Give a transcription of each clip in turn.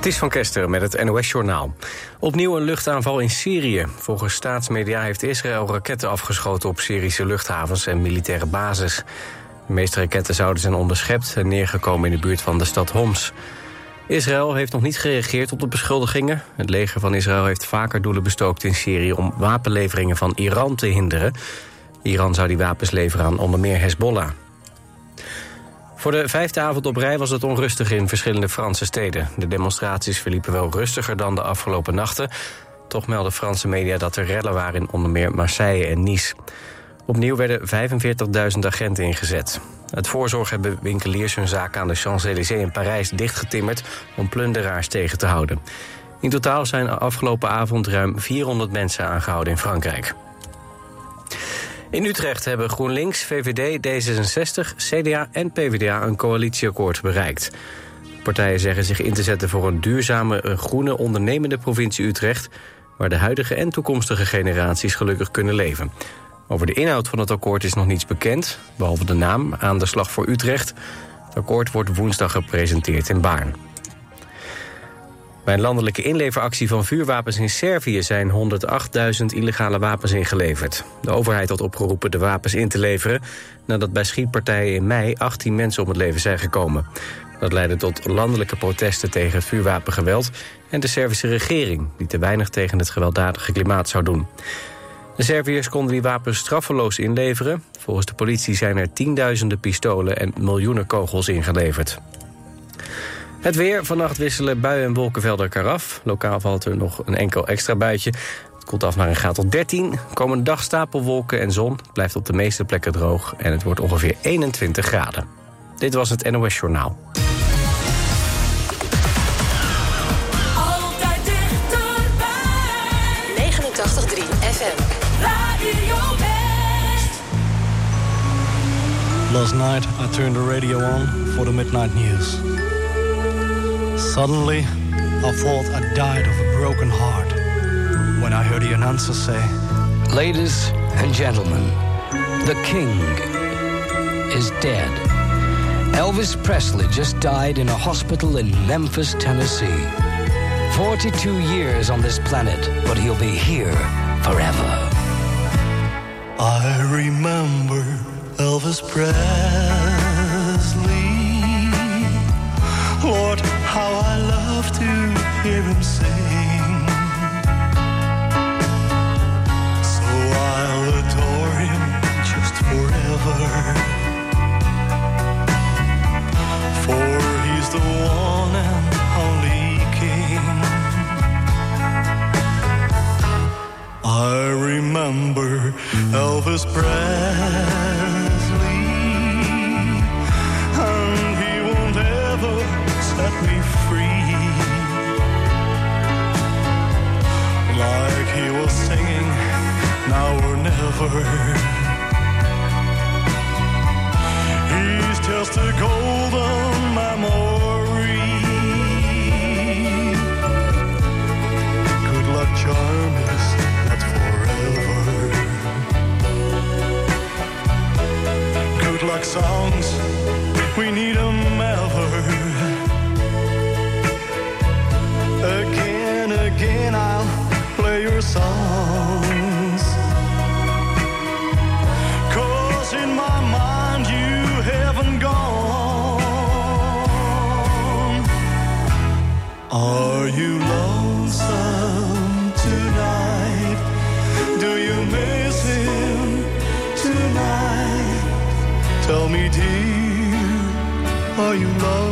Het is van Kester met het NOS-journaal. Opnieuw een luchtaanval in Syrië. Volgens staatsmedia heeft Israël raketten afgeschoten... op Syrische luchthavens en militaire bases. De meeste raketten zouden zijn onderschept... en neergekomen in de buurt van de stad Homs. Israël heeft nog niet gereageerd op de beschuldigingen. Het leger van Israël heeft vaker doelen bestookt in Syrië... om wapenleveringen van Iran te hinderen. Iran zou die wapens leveren aan onder meer Hezbollah. Voor de vijfde avond op rij was het onrustig in verschillende Franse steden. De demonstraties verliepen wel rustiger dan de afgelopen nachten. Toch melden Franse media dat er rellen waren in onder meer Marseille en Nice. Opnieuw werden 45.000 agenten ingezet. Het voorzorg hebben winkeliers hun zaken aan de Champs-Élysées in Parijs dichtgetimmerd... om plunderaars tegen te houden. In totaal zijn afgelopen avond ruim 400 mensen aangehouden in Frankrijk. In Utrecht hebben GroenLinks, VVD, D66, CDA en PvdA een coalitieakkoord bereikt. Partijen zeggen zich in te zetten voor een duurzame, groene, ondernemende provincie Utrecht... waar de huidige en toekomstige generaties gelukkig kunnen leven. Over de inhoud van het akkoord is nog niets bekend, behalve de naam aan de slag voor Utrecht. Het akkoord wordt woensdag gepresenteerd in Baarn. Bij een landelijke inleveractie van vuurwapens in Servië... zijn 108.000 illegale wapens ingeleverd. De overheid had opgeroepen de wapens in te leveren... nadat bij schietpartijen in mei 18 mensen om het leven zijn gekomen. Dat leidde tot landelijke protesten tegen vuurwapengeweld... en de Servische regering, die te weinig tegen het gewelddadige klimaat zou doen. De Serviërs konden die wapens straffeloos inleveren. Volgens de politie zijn er tienduizenden pistolen en miljoenen kogels ingeleverd. Het weer. Vannacht wisselen buien en wolkenvelden elkaar af. Lokaal valt er nog een enkel extra buitje. Het koelt af naar een graad tot 13. Komende dag stapelwolken en zon. Het blijft op de meeste plekken droog. En het wordt ongeveer 21 graden. Dit was het NOS Journaal. Altijd dichterbij. 89.3 FM. Radio. Last night, I turned the radio on for the midnight news. Suddenly, I thought I died of a broken heart when I heard the announcer say, Ladies and gentlemen, the king is dead. Elvis Presley just died in a hospital in Memphis, Tennessee. 42 years on this planet, but he'll be here forever. I remember Elvis Presley. Lord, hear him sing. So I'll adore him just forever. For he's the one and only King. I remember Elvis Presley, he was singing, now or never. He's just a golden memory. Good luck charm is not forever. Good luck songs, we need 'em ever. Again, again, I'll your songs. Cause in my mind you haven't gone. Are you lonesome tonight? Do you miss him tonight? Tell me, dear, are you lonesome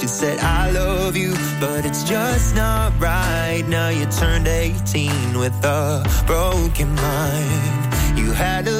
She said, I love you, but it's just not right. Now you turned 18 with a broken mind. You had a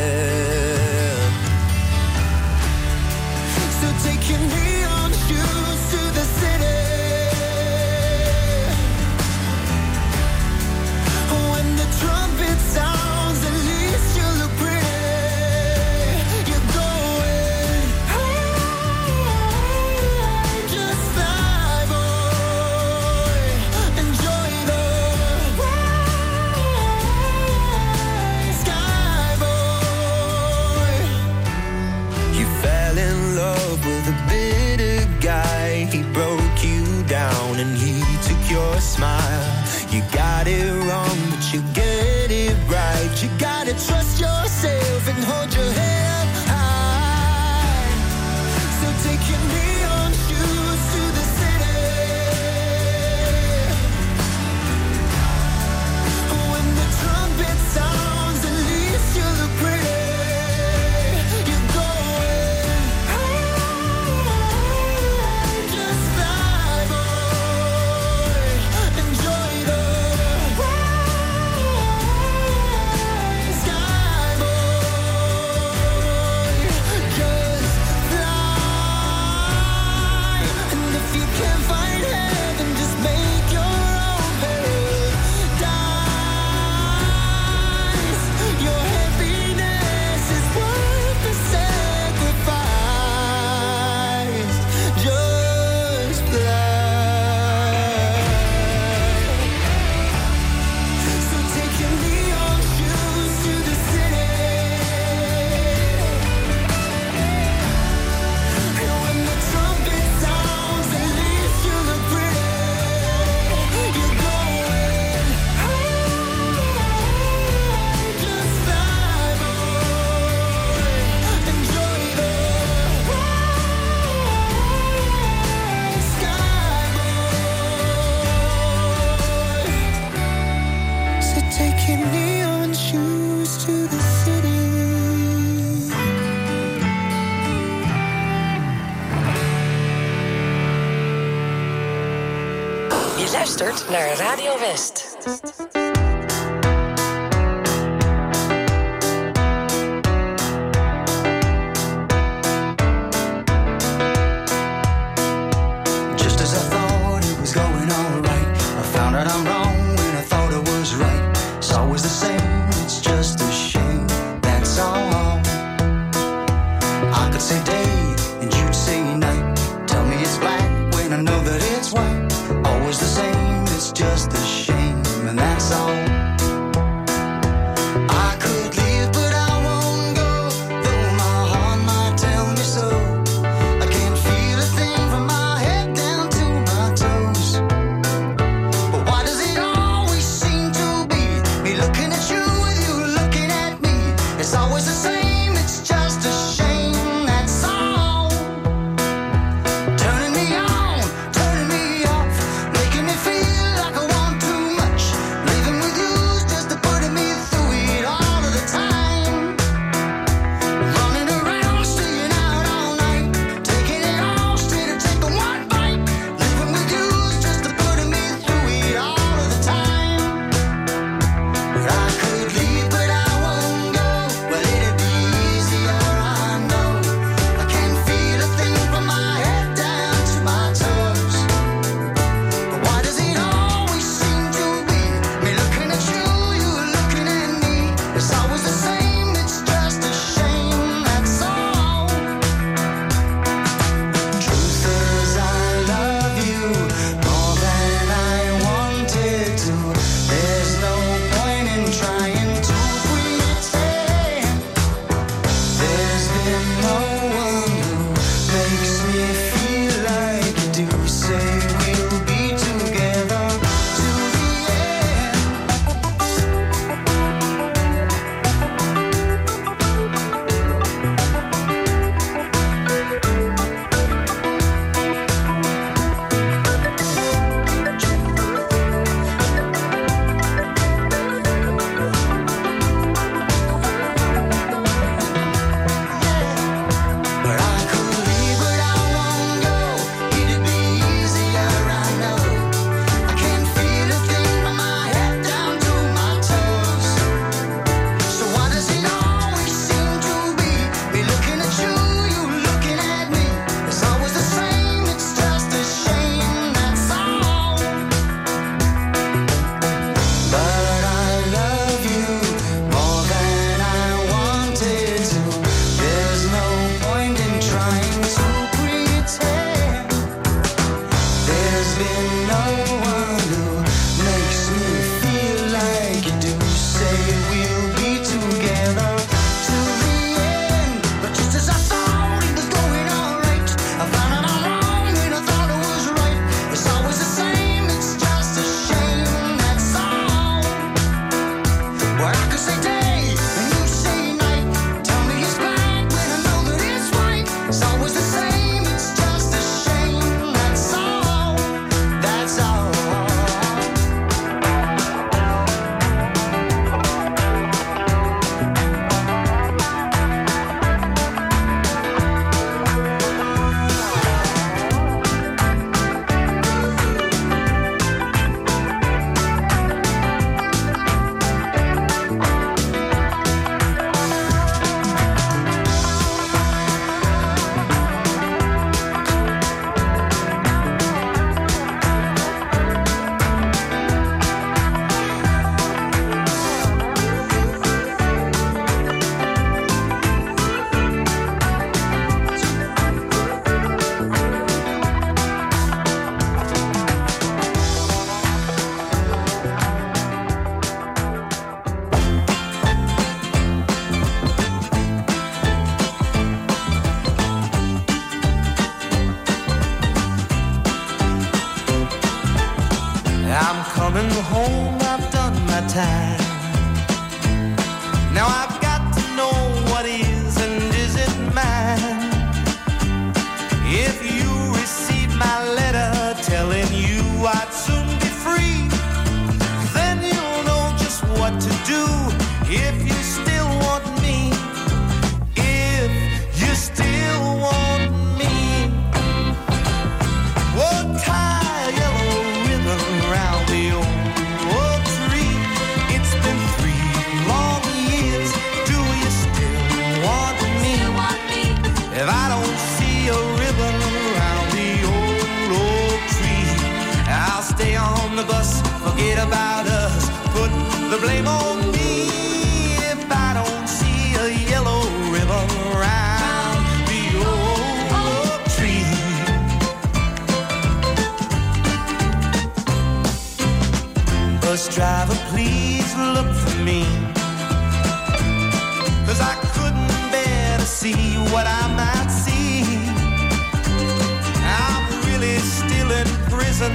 smile. You got it wrong.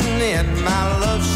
in my love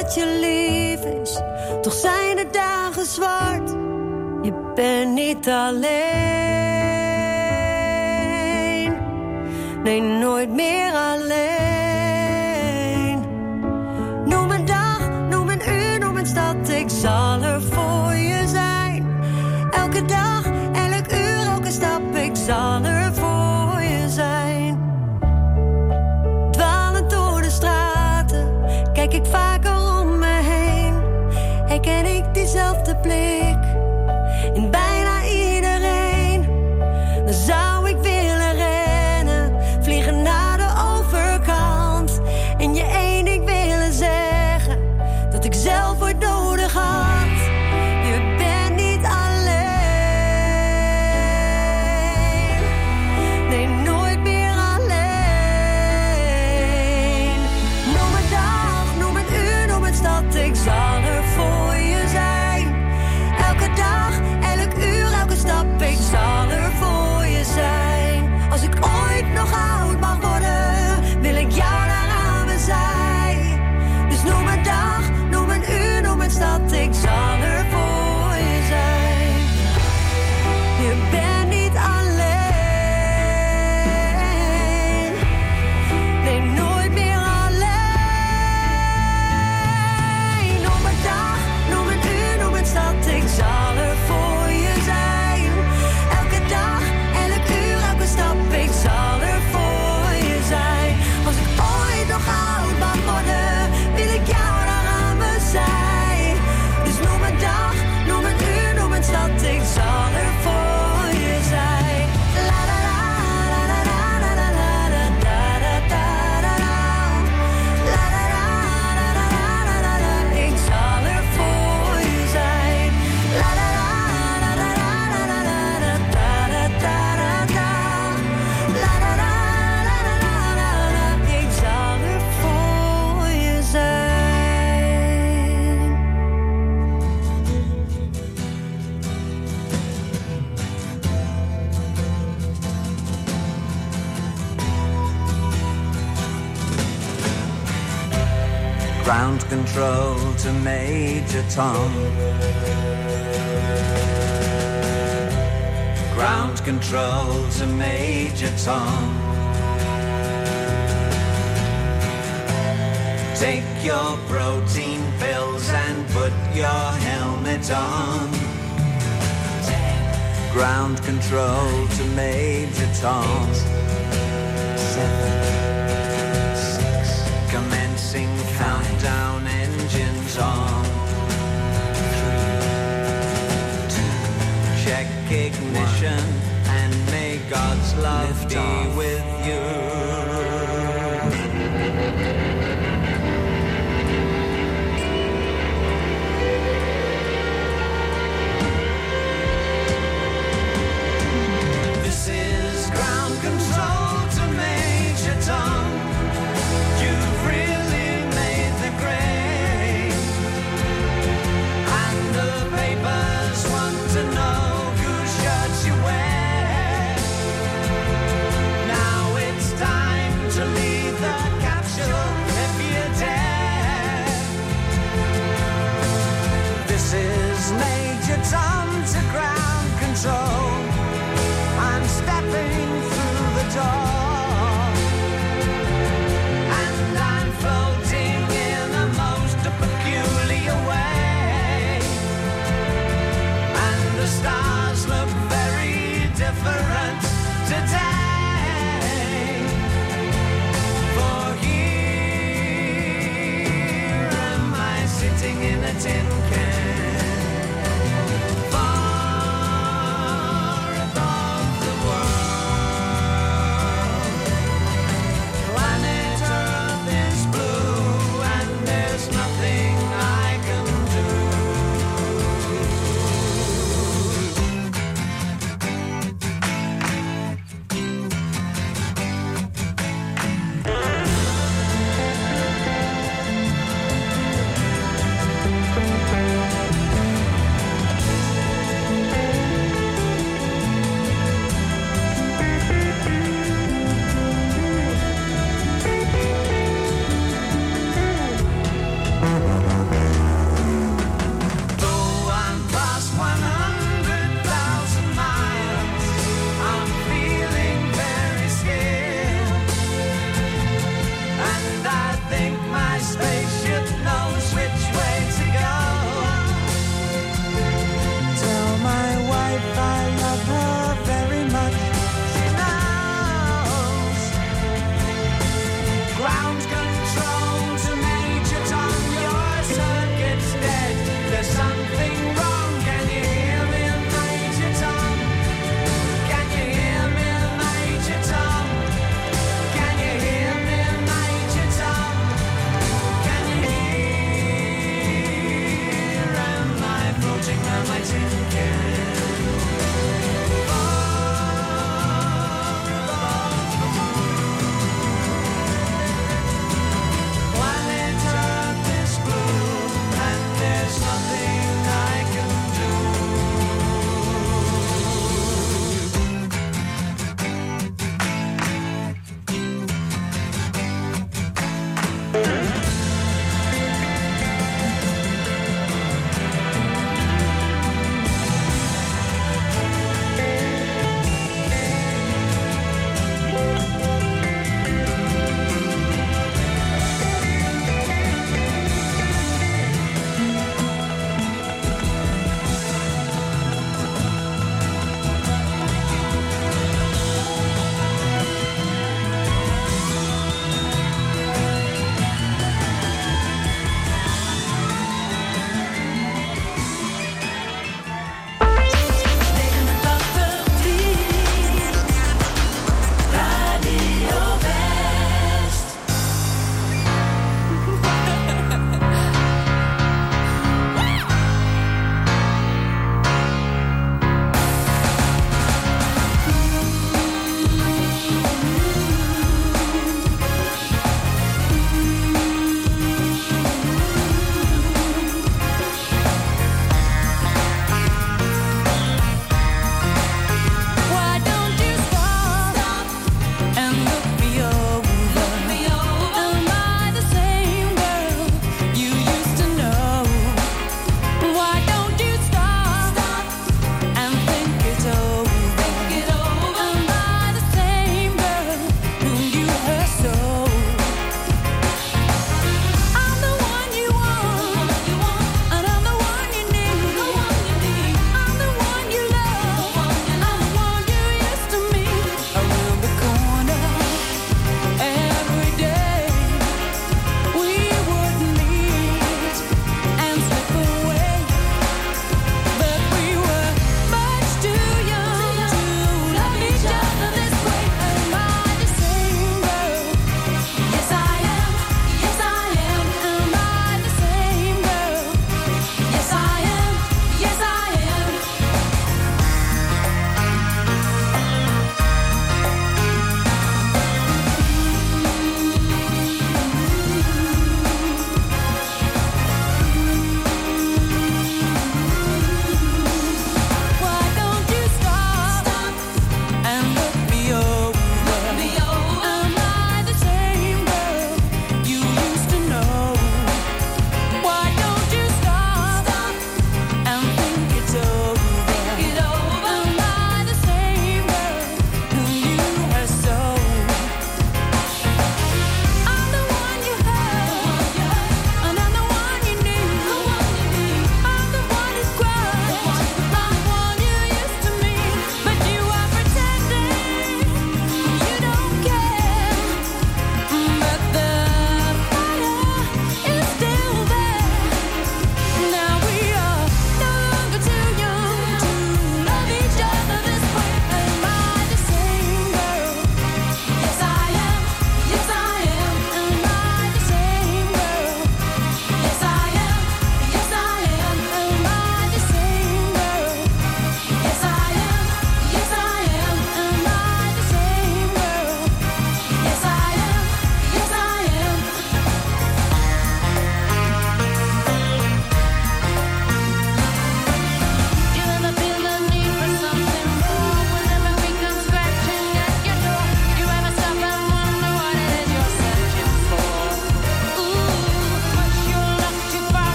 dat je lief is, toch zijn de dagen zwart. Je bent niet alleen, nee, nooit meer alleen. ken ik diezelfde plek? Tom. Ground control to Major Tom. Take your protein pills and put your helmet on. Ground control to Major Tom. Seven, six, commencing five, countdown. mission, and may God's love be with you. time.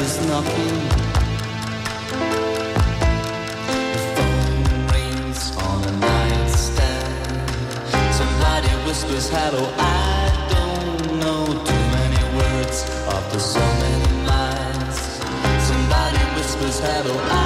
is knocking. The phone rings on a nightstand. Somebody whispers hello. I don't know too many words after so many lines. Somebody whispers hello. I